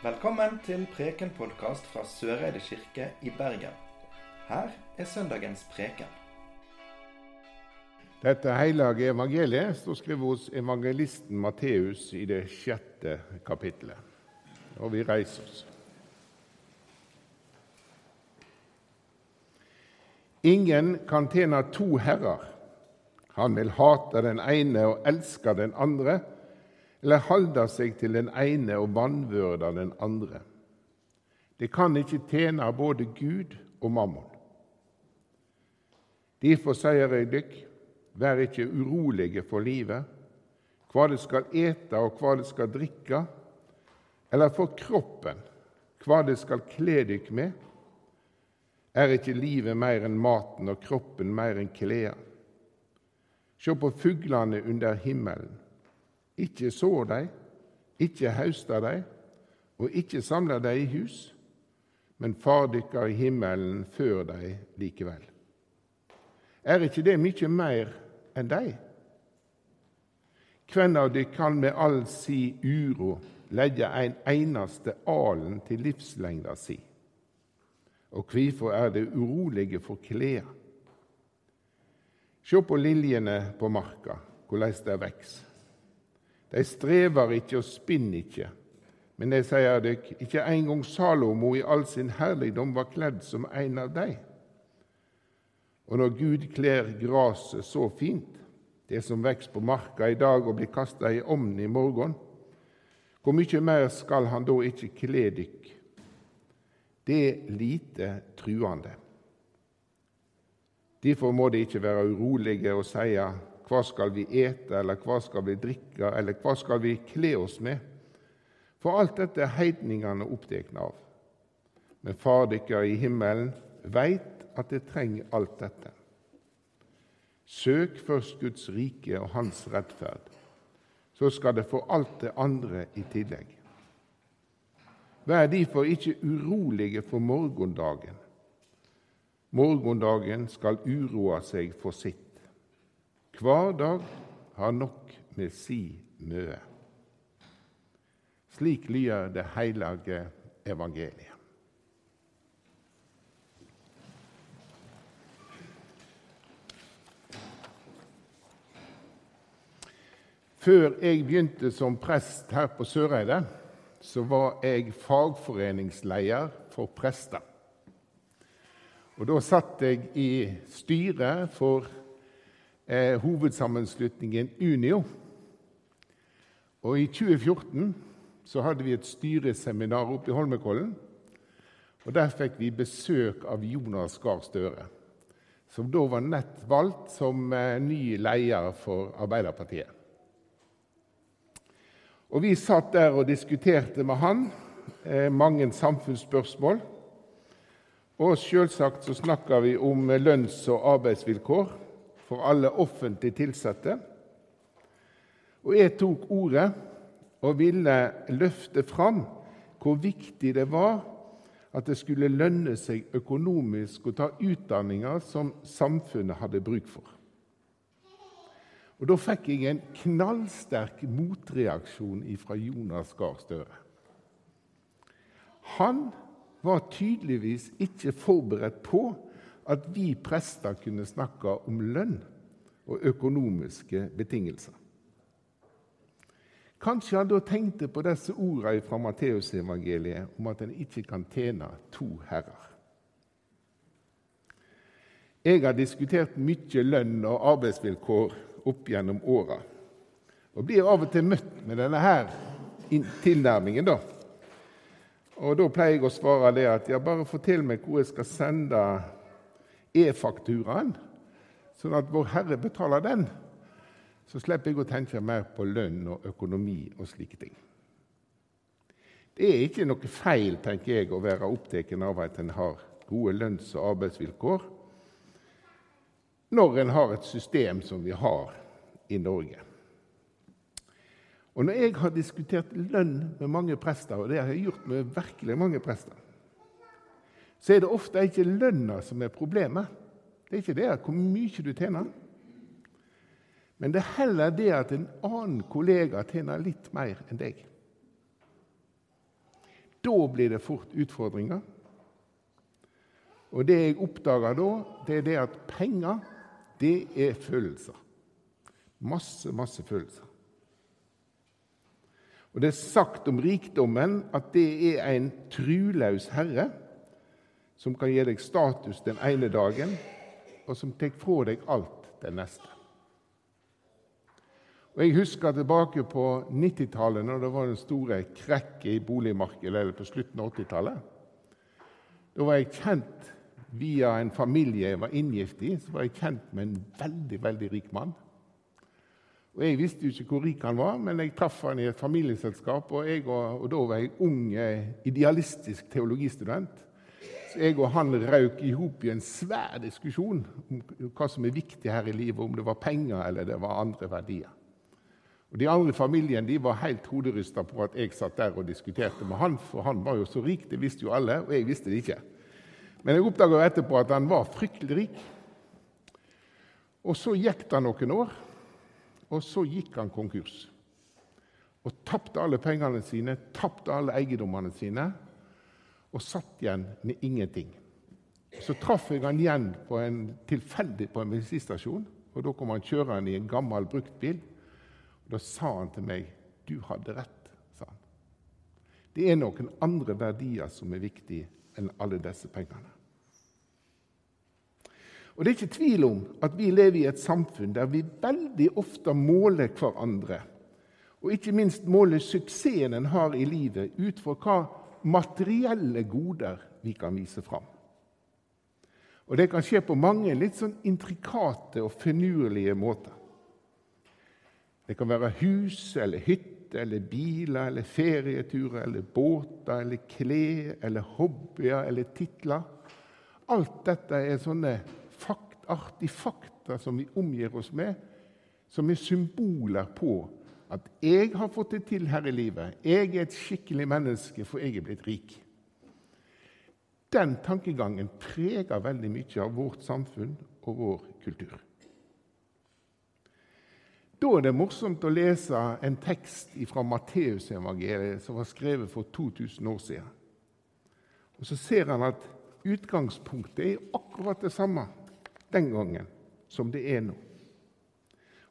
Velkommen til Preken-podkast fra Søreide kirke i Bergen. Her er søndagens preken. Dette hellige evangeliet står skrevet hos evangelisten Matteus i det sjette kapittelet. Og vi reiser oss. Ingen kan tjene to herrer. Han vil hate den ene og elske den andre, eller holde seg til den ene og vanvørde den andre. Det kan ikke tjene både Gud og mammon. Derfor sier jeg dykk, vær ikke urolige for livet, hva det skal ete og hva det skal drikke, eller for kroppen, hva det skal kle dykk med. Er ikke livet mer enn maten og kroppen mer enn klærne? Se på fuglene under himmelen. Ikke sår de, ikke hauster de, og ikke samler de i hus, men far dykker i himmelen før de likevel. Er ikke det mye mer enn de? Hvem av dykk kan med all si uro legge en eneste alen til livslengda si? Og hvorfor er det urolige for klær? Se på liljene på marka, hvordan de vokser. De strever ikke og spinner ikke, men jeg sier dere, ikke engang Salomo i all sin herligdom var kledd som en av dem. Og når Gud kler gresset så fint, det som vokser på marka i dag og blir kasta i ovnen i morgen, hvor mye mer skal han da ikke kle dykk? Det er lite truende. Derfor må de ikke være urolige og si hva skal vi ete, eller hva skal vi drikke, eller hva skal vi kle oss med? For alt dette er heidningene opptatt av. Men Far dykkar i himmelen veit at det trenger alt dette. Søk først Guds rike og Hans rettferd, så skal det få alt det andre i tillegg. Vær derfor ikke urolige for morgendagen. Morgendagen skal uroa seg for sitt. Hver dag har nok med si møe. Slik lyder det hellige evangeliet. Før jeg begynte som prest her på Søreide, så var jeg fagforeningsleder for prester. Og Da satt jeg i styret for eh, hovedsammenslutningen Unio. Og I 2014 så hadde vi et styreseminar oppe i Holmenkollen. og Der fikk vi besøk av Jonas Gahr Støre, som da var nett valgt som eh, ny leder for Arbeiderpartiet. Og Vi satt der og diskuterte med han eh, mange samfunnsspørsmål. Og selvsagt så snakka vi om lønns- og arbeidsvilkår for alle offentlig tilsatte. Og jeg tok ordet og ville løfte fram hvor viktig det var at det skulle lønne seg økonomisk å ta utdanninger som samfunnet hadde bruk for. Og Da fikk jeg en knallsterk motreaksjon fra Jonas Gahr Støre. Han var tydeligvis ikke forberedt på at vi prester kunne snakke om lønn og økonomiske betingelser. Kanskje han da tenkte på disse ordene fra Matteusevangeliet om at en ikke kan tjene to herrer. Jeg har diskutert mye lønn og arbeidsvilkår opp gjennom åra, og blir av og til møtt med denne her tilnærmingen. da. Og Da pleier jeg å svare det at ja, bare fortell meg hvor jeg skal sende e-fakturaen, sånn at Vår Herre betaler den. Så slipper jeg å tenke mer på lønn og økonomi og slike ting. Det er ikke noe feil tenker jeg, å være opptatt av at en har gode lønns- og arbeidsvilkår når en har et system som vi har i Norge. Og Når jeg har diskutert lønn med mange prester, og det har jeg gjort med virkelig mange prester, så er det ofte ikke lønna som er problemet. Det er ikke det hvor mye du tjener. Men det er heller det at en annen kollega tjener litt mer enn deg. Da blir det fort utfordringer. Og det jeg oppdager da, det er det at penger, det er følelser. Masse, masse følelser. Og Det er sagt om rikdommen at det er en truløs herre som kan gi deg status den ene dagen, og som tar fra deg alt den neste. Og Jeg husker tilbake på 90-tallet, når det var den store krekket i boligmarkedet, eller på slutten av 80-tallet. Da var jeg kjent via en familie jeg var inngift i, så var jeg kjent med en veldig, veldig rik mann. Og Jeg visste jo ikke hvor rik han var, men jeg traff han i et familieselskap. Og, og, og da var jeg ung, eh, idealistisk teologistudent. Jeg og han røk i hop i en svær diskusjon om hva som er viktig her i livet, om det var penger eller det var andre verdier. Og De andre i familien de var helt hoderysta på at jeg satt der og diskuterte med han, for han var jo så rik, det visste jo alle, og jeg visste det ikke. Men jeg oppdaga etterpå at han var fryktelig rik. Og så gikk det noen år. Og så gikk han konkurs. Og tapte alle pengene sine, tapte alle eiendommene sine, og satt igjen med ingenting. Så traff jeg han igjen på en tilfeldig på en bensinstasjon. og Da kom han kjørende i en gammel bruktbil. Og Da sa han til meg 'Du hadde rett', sa han. Det er noen andre verdier som er viktige enn alle disse pengene. Og Det er ikke tvil om at vi lever i et samfunn der vi veldig ofte måler hverandre, og ikke minst måler suksessen en har i livet, ut fra hva materielle goder vi kan vise fram. Og Det kan skje på mange litt sånn intrikate og finurlige måter. Det kan være hus eller hytte eller biler eller ferieturer eller båter eller klær eller hobbyer eller titler. Alt dette er sånne artifakter som vi omgir oss med, som er symboler på at 'jeg har fått det til her i livet', 'jeg er et skikkelig menneske, for jeg er blitt rik'. Den tankegangen preger veldig mye av vårt samfunn og vår kultur. Da er det morsomt å lese en tekst fra Matteusevangeliet som var skrevet for 2000 år siden. Og Så ser han at utgangspunktet er akkurat det samme den gangen som det er nå.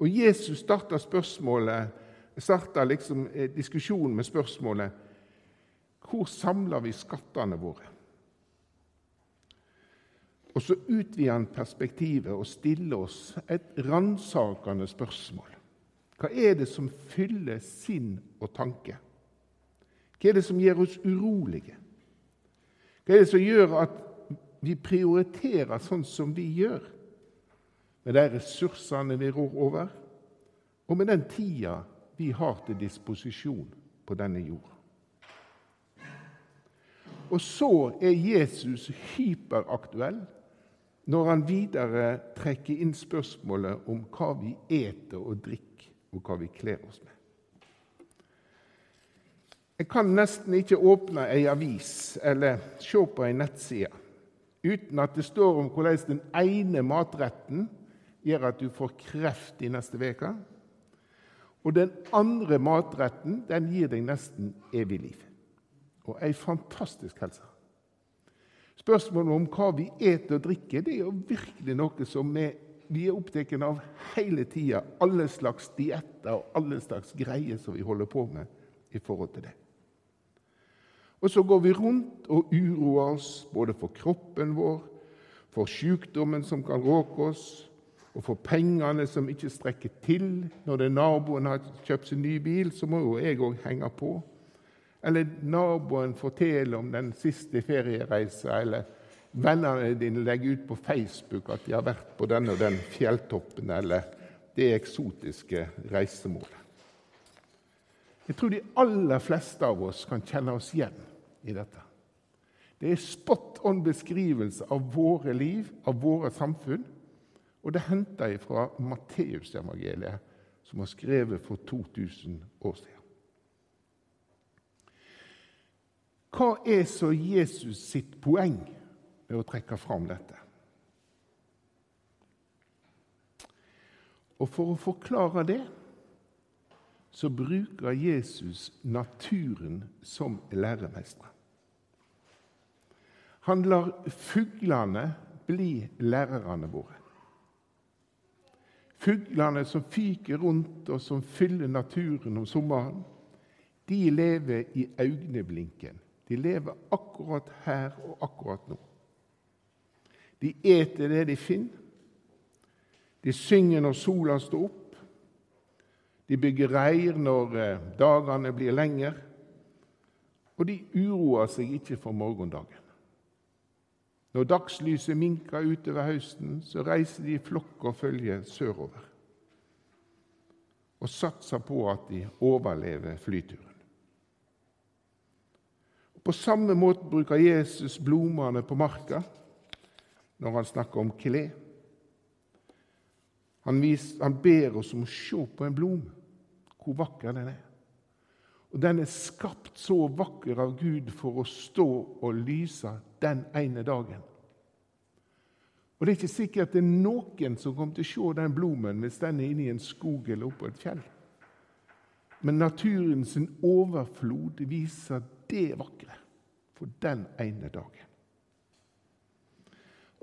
Og Jesus starta spørsmålet, starta liksom eh, diskusjonen med spørsmålet hvor samler vi skattene våre? Og så utvider han perspektivet og stiller oss et ransakende spørsmål. Hva er det som fyller sinn og tanke? Hva er det som gjør oss urolige? Hva er det som gjør at vi prioriterer sånn som vi gjør, med de ressursene vi rår over, og med den tida vi har til disposisjon på denne jorda. Og så er Jesus hyperaktuell når han videre trekker inn spørsmålet om hva vi eter og drikker, og hva vi kler oss med. Jeg kan nesten ikke åpne ei avis eller se på ei nettside uten at det står om hvordan den ene matretten gjør at du får kreft i neste uke. Og den andre matretten den gir deg nesten evig liv. Og ei fantastisk helse. Spørsmålet om hva vi eter og drikker, det er jo virkelig noe som vi, vi er opptatt av hele tida. Alle slags dietter og alle slags greier som vi holder på med i forhold til det. Og så går vi rundt og uroer oss både for kroppen vår, for sykdommen som kan råke oss, og for pengene som ikke strekker til. Når det naboen har kjøpt seg ny bil, så må jo jeg òg henge på. Eller naboen forteller om den siste feriereisa, eller vennene dine legger ut på Facebook at de har vært på den og den fjelltoppen, eller det eksotiske reisemålet. Jeg tror de aller fleste av oss kan kjenne oss igjen i dette. Det er spot on beskrivelse av våre liv, av våre samfunn. Og det henter jeg fra Matteusevangeliet, som var skrevet for 2000 år siden. Hva er så Jesus sitt poeng med å trekke fram dette? Og For å forklare det så bruker Jesus naturen som læremester. Han lar fuglene bli lærerne våre. Fuglene som fyker rundt og som fyller naturen om sommeren, de lever i øyeblinken. De lever akkurat her og akkurat nå. De eter det de finner. De synger når sola står opp. De bygger reir når eh, dagene blir lengre. Og de uroer seg ikke for morgendagen. Når dagslyset minker utover høsten, så reiser de i flokk og følge sørover og satser på at de overlever flyturen. På samme måte bruker Jesus blomstene på marka når han snakker om kle. Han ber oss om å se på en blom, hvor vakker den er. Og Den er skapt så vakker av Gud for å stå og lyse den ene dagen. Og Det er ikke sikkert det er noen som kommer til å se den blomen hvis den er inne i en skog eller oppå et fjell. Men naturens overflod viser det vakre for den ene dagen.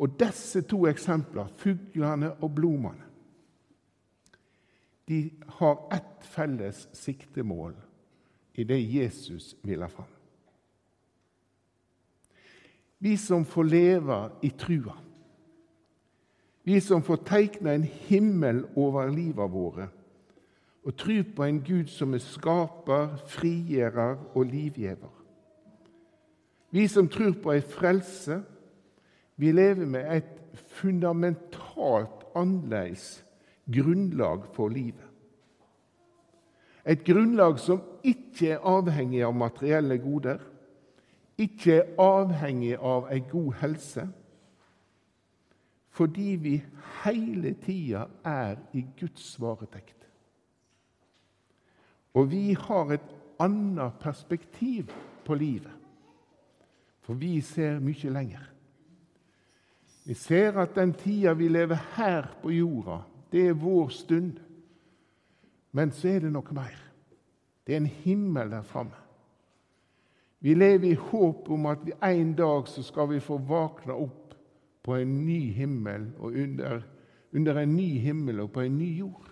Og disse to eksempler, fuglene og blomene, de har ett felles siktemål i det Jesus vil ha fram. Vi som får leve i trua, vi som får teikne en himmel over livet våre og tru på en Gud som er skaper, frigjører og livgjever. Vi som trur på ei frelse, vi lever med et fundamentalt annerledes grunnlag for livet. Et grunnlag som ikke er avhengig av materielle goder, ikke er avhengig av ei god helse, fordi vi hele tida er i Guds varetekt. Og vi har et annet perspektiv på livet, for vi ser mye lenger. Vi ser at den tida vi lever her på jorda, det er vår stund. Men så er det noe mer. Det er en himmel der framme. Vi lever i håp om at vi en dag så skal vi få våkne opp på en ny himmel og under, under en ny himmel og på en ny jord.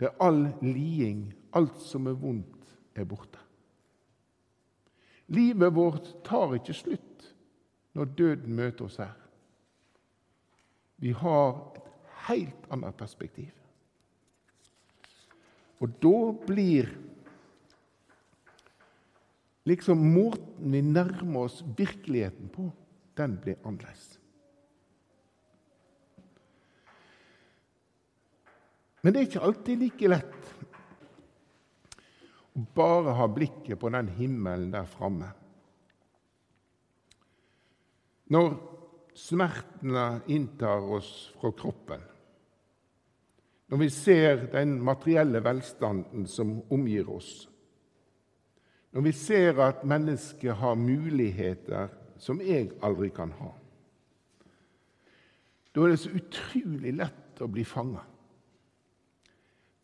Der all liding, alt som er vondt, er borte. Livet vårt tar ikke slutt når døden møter oss her. Vi har et helt annet perspektiv. Og da blir liksom måten vi nærmer oss virkeligheten på, den blir annerledes. Men det er ikke alltid like lett å bare ha blikket på den himmelen der framme. Når smertene inntar oss fra kroppen, når vi ser den materielle velstanden som omgir oss, når vi ser at mennesket har muligheter som jeg aldri kan ha, da er det så utrolig lett å bli fanga.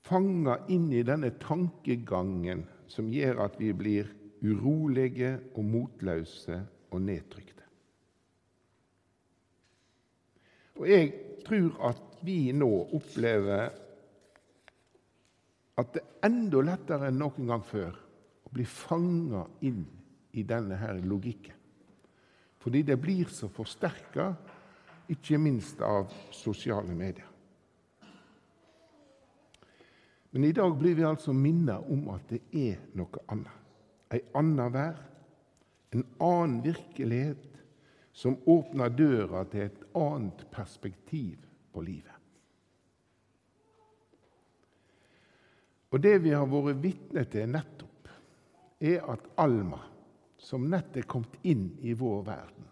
Fanga inn i denne tankegangen som gjør at vi blir urolige og motløse og nedtrykte. Og jeg tror at vi nå opplever at det er enda lettere enn noen gang før å bli fanga inn i denne her logikken. Fordi det blir så forsterka, ikke minst av sosiale medier. Men i dag blir vi altså minnet om at det er noe annet. Ei anna vær, en annen virkelighet som åpner døra til et annet perspektiv på livet. Og Det vi har vært vitne til nettopp, er at Alma, som nett er kommet inn i vår verden,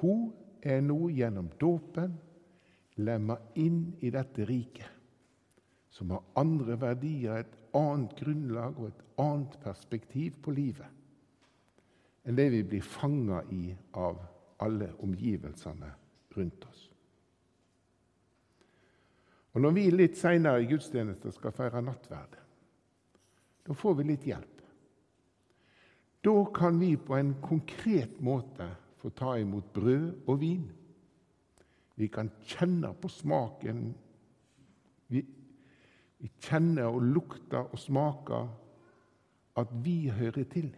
hun er nå gjennom dåpen lemma inn i dette riket, som har andre verdier, et annet grunnlag og et annet perspektiv på livet enn det vi blir fanga i av alle omgivelsene rundt oss. Og Når vi litt seinere i gudstjenesten skal feire nattverd, da får vi litt hjelp. Da kan vi på en konkret måte få ta imot brød og vin. Vi kan kjenne på smaken. Vi, vi kjenner og lukter og smaker at vi hører til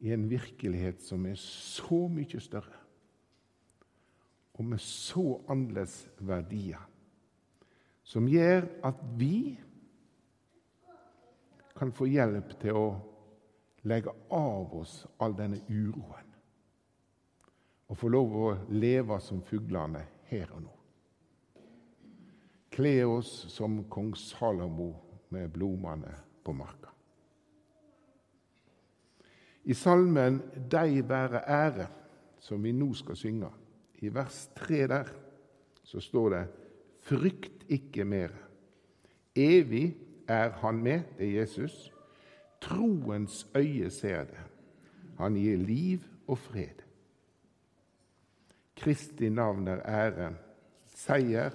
i en virkelighet som er så mye større, og med så annerledes verdier, som gjør at vi kan få hjelp til å legge av oss all denne uroen og få lov å leve som fuglene her og nå. Kle oss som kong Salomo med blomstene på marka. I salmen 'Dei være ære', som vi nå skal synge, i vers 3 der, så står det 'Frykt ikke mer'. Evig er Han med, det er Jesus. Troens øye ser det. Han gir liv og fred. Kristi navn er ære, seier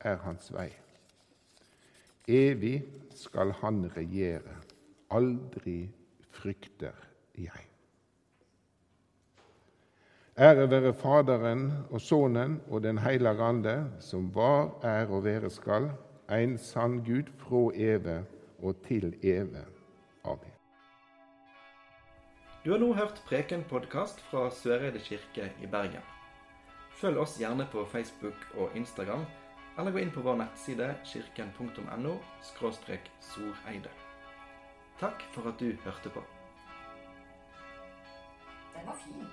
er hans vei. Evig skal han regjere, aldri frykter jeg. Ære være Faderen og Sønnen og Den hellige ande, som var, er og være skal, en sann Gud fra evig og til evig. Amen. Du har nå hørt Preken-podkast fra Søreide kirke i Bergen. Følg oss gjerne på Facebook og Instagram, eller gå inn på vår nettside kirken.no soreide. Takk for at du hørte på. Den var fin.